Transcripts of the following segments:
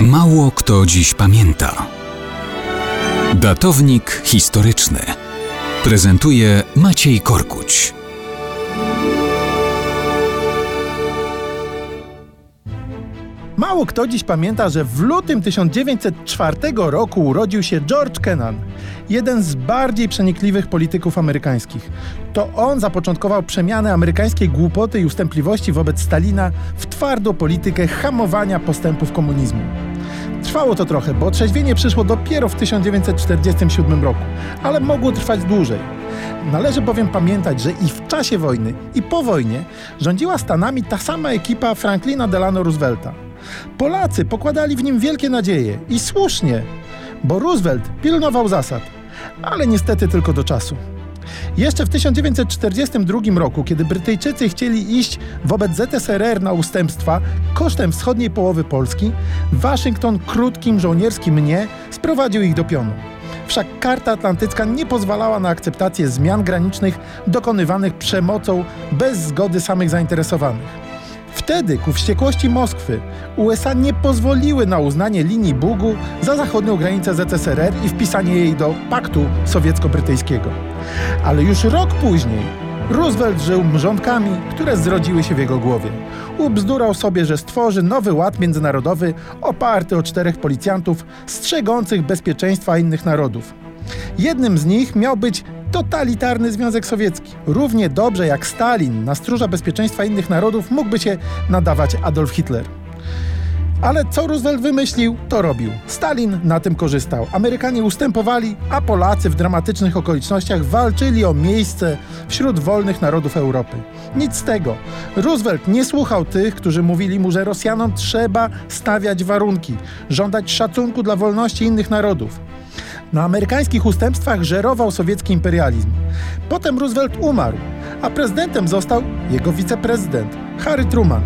Mało kto dziś pamięta. Datownik historyczny prezentuje Maciej Korkuć. Mało kto dziś pamięta, że w lutym 1904 roku urodził się George Kennan, jeden z bardziej przenikliwych polityków amerykańskich. To on zapoczątkował przemianę amerykańskiej głupoty i ustępliwości wobec Stalina w twardą politykę hamowania postępów komunizmu. Trwało to trochę, bo otrzeźwienie przyszło dopiero w 1947 roku, ale mogło trwać dłużej. Należy bowiem pamiętać, że i w czasie wojny, i po wojnie rządziła Stanami ta sama ekipa Franklina Delano Roosevelta. Polacy pokładali w nim wielkie nadzieje i słusznie, bo Roosevelt pilnował zasad, ale niestety tylko do czasu. Jeszcze w 1942 roku, kiedy Brytyjczycy chcieli iść wobec ZSRR na ustępstwa kosztem wschodniej połowy Polski, Waszyngton krótkim żołnierskim nie sprowadził ich do pionu. Wszak Karta Atlantycka nie pozwalała na akceptację zmian granicznych dokonywanych przemocą bez zgody samych zainteresowanych. Wtedy, ku wściekłości Moskwy, USA nie pozwoliły na uznanie linii Bugu za zachodnią granicę ZSRR i wpisanie jej do paktu sowiecko-brytyjskiego. Ale już rok później Roosevelt żył mrzątkami, które zrodziły się w jego głowie. Ubzdurał sobie, że stworzy nowy ład międzynarodowy oparty o czterech policjantów strzegących bezpieczeństwa innych narodów. Jednym z nich miał być totalitarny Związek Sowiecki. Równie dobrze jak Stalin na stróża bezpieczeństwa innych narodów mógłby się nadawać Adolf Hitler. Ale co Roosevelt wymyślił, to robił. Stalin na tym korzystał. Amerykanie ustępowali, a Polacy w dramatycznych okolicznościach walczyli o miejsce wśród wolnych narodów Europy. Nic z tego. Roosevelt nie słuchał tych, którzy mówili mu, że Rosjanom trzeba stawiać warunki, żądać szacunku dla wolności innych narodów. Na amerykańskich ustępstwach żerował sowiecki imperializm. Potem Roosevelt umarł, a prezydentem został jego wiceprezydent, Harry Truman.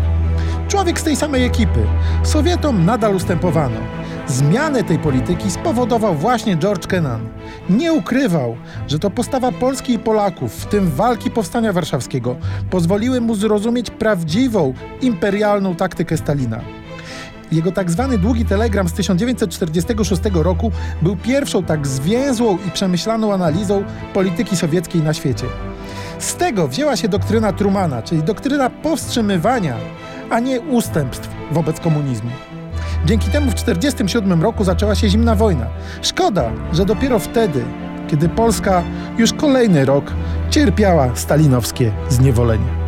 Człowiek z tej samej ekipy. Sowietom nadal ustępowano. Zmianę tej polityki spowodował właśnie George Kennan. Nie ukrywał, że to postawa Polski i Polaków, w tym walki Powstania Warszawskiego, pozwoliły mu zrozumieć prawdziwą imperialną taktykę Stalina. Jego tak zwany długi telegram z 1946 roku był pierwszą tak zwięzłą i przemyślaną analizą polityki sowieckiej na świecie. Z tego wzięła się doktryna Trumana, czyli doktryna powstrzymywania, a nie ustępstw wobec komunizmu. Dzięki temu w 1947 roku zaczęła się zimna wojna. Szkoda, że dopiero wtedy, kiedy Polska już kolejny rok cierpiała stalinowskie zniewolenie.